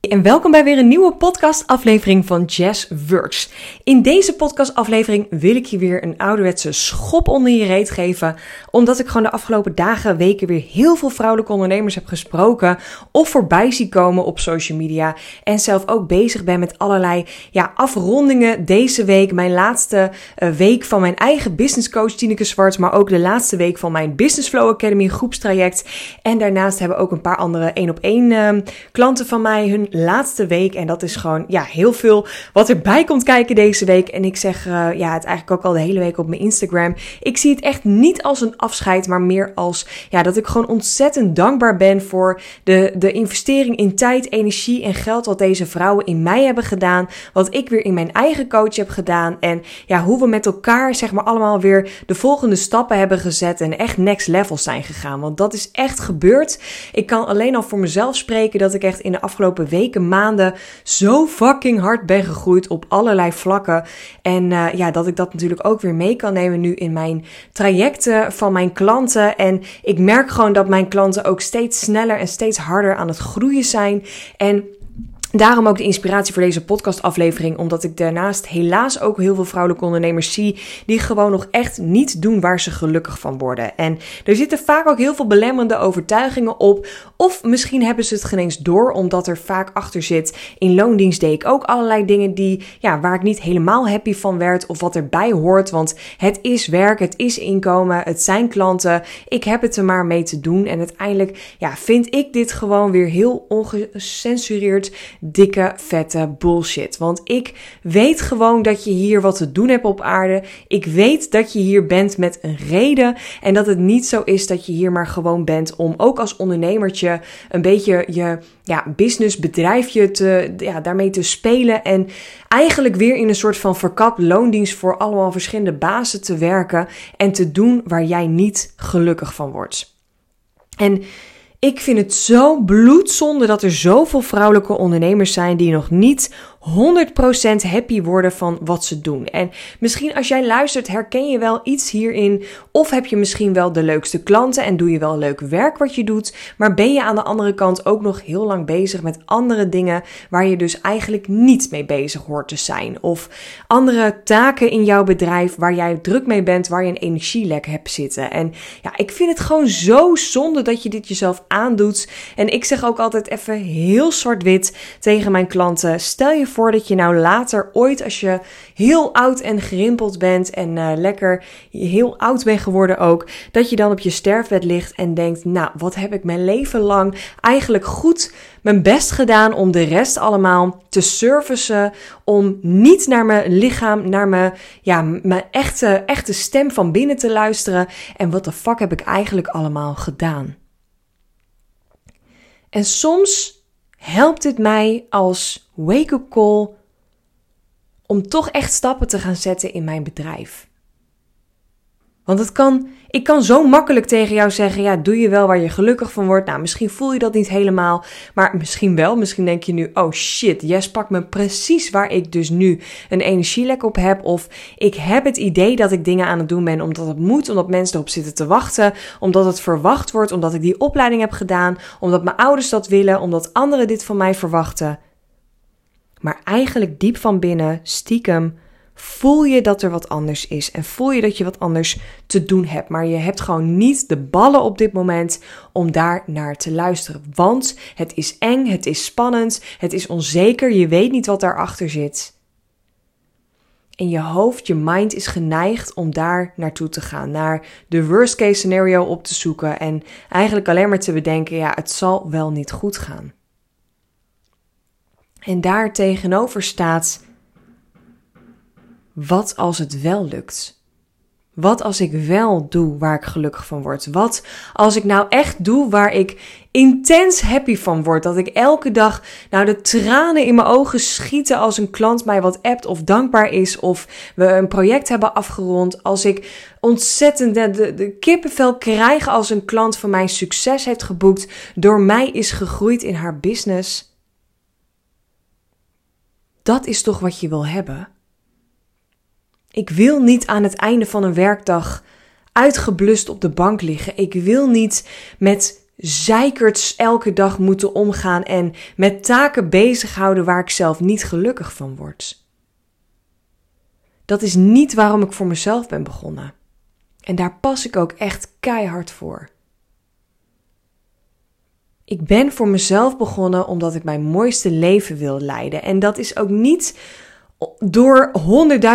En welkom bij weer een nieuwe podcastaflevering van Jazz Works. In deze podcastaflevering wil ik je weer een ouderwetse schop onder je reet geven, omdat ik gewoon de afgelopen dagen, weken weer heel veel vrouwelijke ondernemers heb gesproken of voorbij zie komen op social media en zelf ook bezig ben met allerlei ja, afrondingen deze week, mijn laatste uh, week van mijn eigen business coach Tineke Zwart, maar ook de laatste week van mijn Business Flow Academy groepstraject. En daarnaast hebben ook een paar andere één op één klanten van mij hun laatste week. En dat is gewoon ja, heel veel wat erbij komt kijken deze week. En ik zeg uh, ja, het eigenlijk ook al de hele week op mijn Instagram. Ik zie het echt niet als een afscheid, maar meer als ja, dat ik gewoon ontzettend dankbaar ben voor de, de investering in tijd, energie en geld wat deze vrouwen in mij hebben gedaan. Wat ik weer in mijn eigen coach heb gedaan. En ja, hoe we met elkaar zeg maar allemaal weer de volgende stappen hebben gezet en echt next level zijn gegaan. Want dat is echt gebeurd. Ik kan alleen al voor mezelf spreken dat ik echt in de afgelopen weken weken, maanden zo fucking hard ben gegroeid op allerlei vlakken. En uh, ja, dat ik dat natuurlijk ook weer mee kan nemen nu in mijn trajecten van mijn klanten. En ik merk gewoon dat mijn klanten ook steeds sneller en steeds harder aan het groeien zijn. En Daarom ook de inspiratie voor deze podcastaflevering, omdat ik daarnaast helaas ook heel veel vrouwelijke ondernemers zie die gewoon nog echt niet doen waar ze gelukkig van worden. En er zitten vaak ook heel veel belemmerende overtuigingen op, of misschien hebben ze het geen eens door, omdat er vaak achter zit. In loondienst deed ik ook allerlei dingen die, ja, waar ik niet helemaal happy van werd, of wat erbij hoort, want het is werk, het is inkomen, het zijn klanten, ik heb het er maar mee te doen. En uiteindelijk, ja, vind ik dit gewoon weer heel ongecensureerd dikke, vette bullshit. Want ik weet gewoon dat je hier wat te doen hebt op aarde. Ik weet dat je hier bent met een reden. En dat het niet zo is dat je hier maar gewoon bent om ook als ondernemertje een beetje je ja, businessbedrijfje te, ja, daarmee te spelen. En eigenlijk weer in een soort van verkapt loondienst voor allemaal verschillende bazen te werken. En te doen waar jij niet gelukkig van wordt. En ik vind het zo bloedzonde dat er zoveel vrouwelijke ondernemers zijn die nog niet 100% happy worden van wat ze doen. En misschien als jij luistert, herken je wel iets hierin. Of heb je misschien wel de leukste klanten en doe je wel leuk werk wat je doet. Maar ben je aan de andere kant ook nog heel lang bezig met andere dingen waar je dus eigenlijk niet mee bezig hoort te zijn. Of andere taken in jouw bedrijf waar jij druk mee bent, waar je een energielek hebt zitten. En ja, ik vind het gewoon zo zonde dat je dit jezelf aandoet. En ik zeg ook altijd even heel zwart-wit tegen mijn klanten. Stel je voor dat je nou later ooit, als je heel oud en gerimpeld bent en uh, lekker heel oud bent geworden ook, dat je dan op je sterfbed ligt en denkt, nou, wat heb ik mijn leven lang eigenlijk goed mijn best gedaan om de rest allemaal te servicen, om niet naar mijn lichaam, naar mijn, ja, mijn echte, echte stem van binnen te luisteren. En wat de fuck heb ik eigenlijk allemaal gedaan? En soms helpt het mij als wake-up call om toch echt stappen te gaan zetten in mijn bedrijf. Want het kan, ik kan zo makkelijk tegen jou zeggen: ja, doe je wel waar je gelukkig van wordt. Nou, misschien voel je dat niet helemaal, maar misschien wel. Misschien denk je nu: oh shit, Jess pakt me precies waar ik dus nu een energielek op heb. Of ik heb het idee dat ik dingen aan het doen ben omdat het moet, omdat mensen erop zitten te wachten, omdat het verwacht wordt, omdat ik die opleiding heb gedaan, omdat mijn ouders dat willen, omdat anderen dit van mij verwachten. Maar eigenlijk diep van binnen, stiekem voel je dat er wat anders is en voel je dat je wat anders te doen hebt. Maar je hebt gewoon niet de ballen op dit moment om daar naar te luisteren. Want het is eng, het is spannend, het is onzeker, je weet niet wat daarachter zit. En je hoofd, je mind is geneigd om daar naartoe te gaan, naar de worst case scenario op te zoeken en eigenlijk alleen maar te bedenken, ja, het zal wel niet goed gaan. En daar tegenover staat wat als het wel lukt? Wat als ik wel doe waar ik gelukkig van word? Wat als ik nou echt doe waar ik intens happy van word? Dat ik elke dag nou de tranen in mijn ogen schieten als een klant mij wat appt of dankbaar is of we een project hebben afgerond. Als ik ontzettend de, de, de kippenvel krijg als een klant van mij succes heeft geboekt, door mij is gegroeid in haar business. Dat is toch wat je wil hebben? Ik wil niet aan het einde van een werkdag uitgeblust op de bank liggen. Ik wil niet met zeikerts elke dag moeten omgaan en met taken bezighouden waar ik zelf niet gelukkig van word. Dat is niet waarom ik voor mezelf ben begonnen. En daar pas ik ook echt keihard voor. Ik ben voor mezelf begonnen omdat ik mijn mooiste leven wil leiden. En dat is ook niet door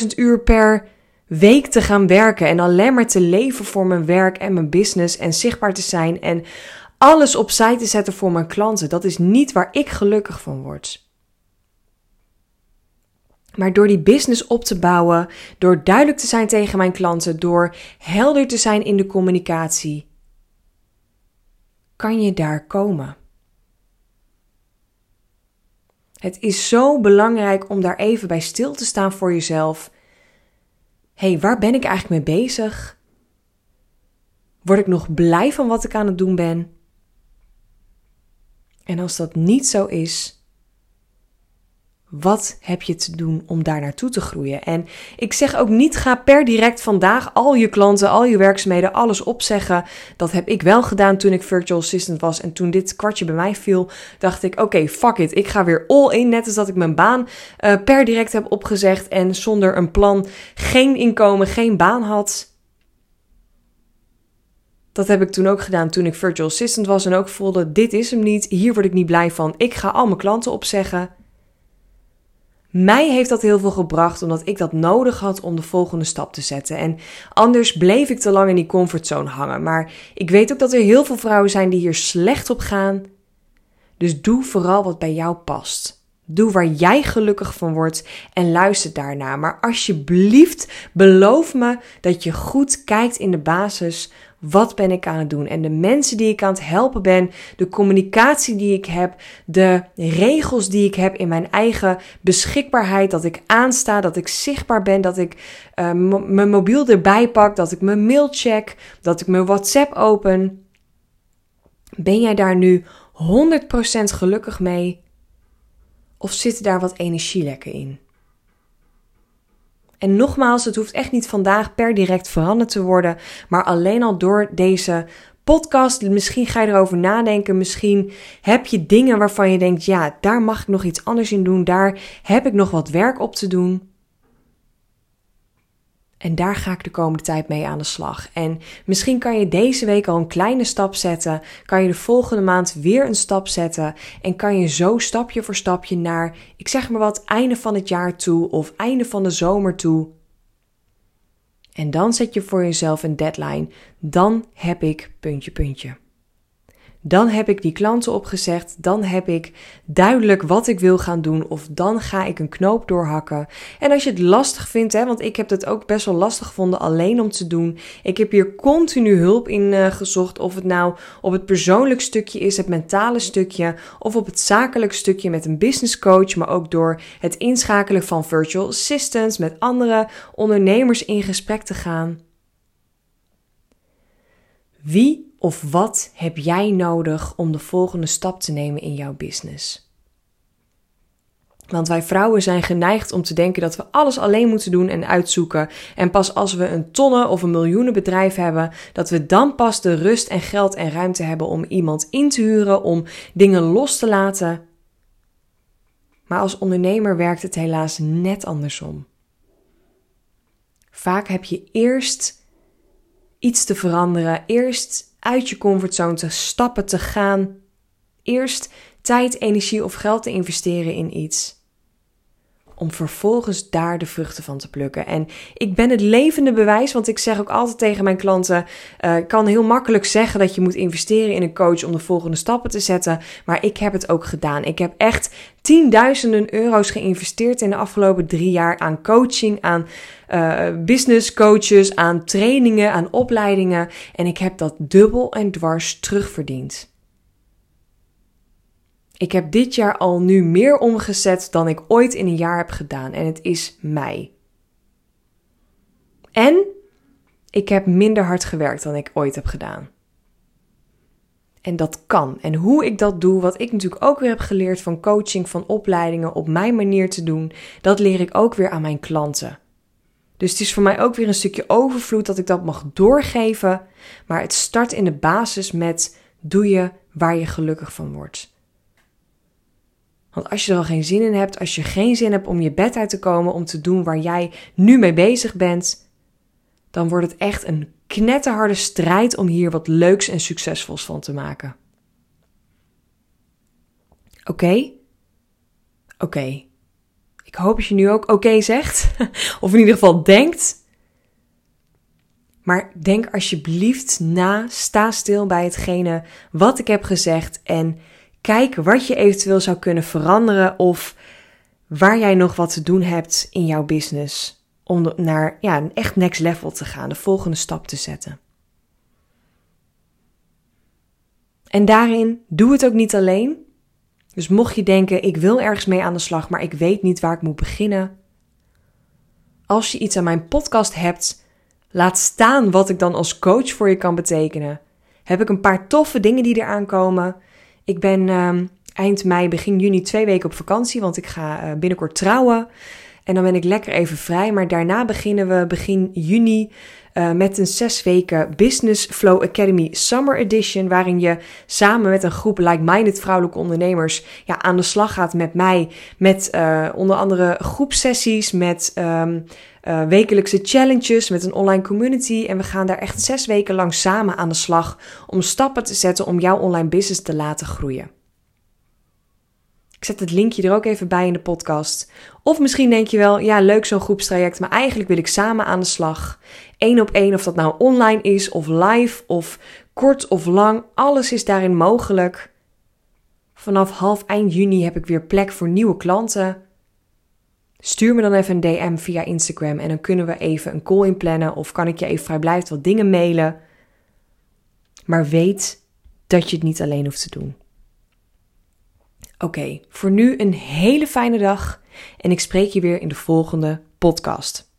100.000 uur per week te gaan werken en alleen maar te leven voor mijn werk en mijn business en zichtbaar te zijn en alles opzij te zetten voor mijn klanten. Dat is niet waar ik gelukkig van word. Maar door die business op te bouwen, door duidelijk te zijn tegen mijn klanten, door helder te zijn in de communicatie, kan je daar komen. Het is zo belangrijk om daar even bij stil te staan voor jezelf. Hé, hey, waar ben ik eigenlijk mee bezig? Word ik nog blij van wat ik aan het doen ben? En als dat niet zo is, wat heb je te doen om daar naartoe te groeien? En ik zeg ook niet, ga per direct vandaag al je klanten, al je werkzaamheden, alles opzeggen. Dat heb ik wel gedaan toen ik virtual assistant was. En toen dit kwartje bij mij viel, dacht ik, oké, fuck it. Ik ga weer all in, net als dat ik mijn baan uh, per direct heb opgezegd. En zonder een plan, geen inkomen, geen baan had. Dat heb ik toen ook gedaan toen ik virtual assistant was en ook voelde, dit is hem niet, hier word ik niet blij van. Ik ga al mijn klanten opzeggen. Mij heeft dat heel veel gebracht omdat ik dat nodig had om de volgende stap te zetten. En anders bleef ik te lang in die comfortzone hangen. Maar ik weet ook dat er heel veel vrouwen zijn die hier slecht op gaan. Dus doe vooral wat bij jou past. Doe waar jij gelukkig van wordt en luister daarna. Maar alsjeblieft, beloof me dat je goed kijkt in de basis wat ben ik aan het doen? En de mensen die ik aan het helpen ben, de communicatie die ik heb, de regels die ik heb in mijn eigen beschikbaarheid, dat ik aansta, dat ik zichtbaar ben, dat ik uh, mijn mobiel erbij pak, dat ik mijn mail check, dat ik mijn WhatsApp open. Ben jij daar nu 100% gelukkig mee? Of zitten daar wat energielekken in? En nogmaals, het hoeft echt niet vandaag per direct veranderd te worden, maar alleen al door deze podcast. Misschien ga je erover nadenken. Misschien heb je dingen waarvan je denkt: ja, daar mag ik nog iets anders in doen. Daar heb ik nog wat werk op te doen. En daar ga ik de komende tijd mee aan de slag. En misschien kan je deze week al een kleine stap zetten. Kan je de volgende maand weer een stap zetten. En kan je zo stapje voor stapje naar, ik zeg maar wat, einde van het jaar toe of einde van de zomer toe. En dan zet je voor jezelf een deadline. Dan heb ik puntje, puntje. Dan heb ik die klanten opgezegd. Dan heb ik duidelijk wat ik wil gaan doen. Of dan ga ik een knoop doorhakken. En als je het lastig vindt, hè, want ik heb het ook best wel lastig gevonden alleen om te doen. Ik heb hier continu hulp in uh, gezocht. Of het nou op het persoonlijk stukje is, het mentale stukje. Of op het zakelijk stukje met een business coach. Maar ook door het inschakelen van virtual assistants. Met andere ondernemers in gesprek te gaan. Wie of wat heb jij nodig om de volgende stap te nemen in jouw business? Want wij vrouwen zijn geneigd om te denken dat we alles alleen moeten doen en uitzoeken. En pas als we een tonnen of een miljoenenbedrijf hebben, dat we dan pas de rust en geld en ruimte hebben om iemand in te huren, om dingen los te laten. Maar als ondernemer werkt het helaas net andersom. Vaak heb je eerst iets te veranderen, eerst uit je comfortzone te stappen, te gaan. Eerst tijd, energie of geld te investeren in iets. Om vervolgens daar de vruchten van te plukken. En ik ben het levende bewijs, want ik zeg ook altijd tegen mijn klanten: uh, kan heel makkelijk zeggen dat je moet investeren in een coach om de volgende stappen te zetten. Maar ik heb het ook gedaan. Ik heb echt tienduizenden euro's geïnvesteerd in de afgelopen drie jaar aan coaching, aan uh, business coaches, aan trainingen, aan opleidingen. En ik heb dat dubbel en dwars terugverdiend. Ik heb dit jaar al nu meer omgezet dan ik ooit in een jaar heb gedaan. En het is mei. En ik heb minder hard gewerkt dan ik ooit heb gedaan. En dat kan. En hoe ik dat doe, wat ik natuurlijk ook weer heb geleerd van coaching, van opleidingen, op mijn manier te doen, dat leer ik ook weer aan mijn klanten. Dus het is voor mij ook weer een stukje overvloed dat ik dat mag doorgeven. Maar het start in de basis met doe je waar je gelukkig van wordt. Want als je er al geen zin in hebt, als je geen zin hebt om je bed uit te komen om te doen waar jij nu mee bezig bent, dan wordt het echt een knetterharde strijd om hier wat leuks en succesvols van te maken. Oké? Oké. Ik hoop dat je nu ook oké zegt, of in ieder geval denkt. Maar denk alsjeblieft na, sta stil bij hetgene wat ik heb gezegd en kijk wat je eventueel zou kunnen veranderen of waar jij nog wat te doen hebt in jouw business om naar ja, een echt next level te gaan, de volgende stap te zetten. En daarin doe het ook niet alleen. Dus mocht je denken, ik wil ergens mee aan de slag, maar ik weet niet waar ik moet beginnen. Als je iets aan mijn podcast hebt, laat staan wat ik dan als coach voor je kan betekenen. Heb ik een paar toffe dingen die eraan komen. Ik ben uh, eind mei, begin juni twee weken op vakantie, want ik ga uh, binnenkort trouwen. En dan ben ik lekker even vrij. Maar daarna beginnen we begin juni uh, met een zes weken Business Flow Academy Summer Edition. Waarin je samen met een groep like-minded vrouwelijke ondernemers ja, aan de slag gaat met mij. Met uh, onder andere groepsessies, met um, wekelijkse challenges, met een online community. En we gaan daar echt zes weken lang samen aan de slag om stappen te zetten om jouw online business te laten groeien. Ik zet het linkje er ook even bij in de podcast. Of misschien denk je wel, ja, leuk zo'n groepstraject, maar eigenlijk wil ik samen aan de slag. Eén op één, of dat nou online is, of live, of kort of lang, alles is daarin mogelijk. Vanaf half eind juni heb ik weer plek voor nieuwe klanten. Stuur me dan even een DM via Instagram en dan kunnen we even een call inplannen of kan ik je even vrijblijvend wat dingen mailen. Maar weet dat je het niet alleen hoeft te doen. Oké, voor nu een hele fijne dag en ik spreek je weer in de volgende podcast.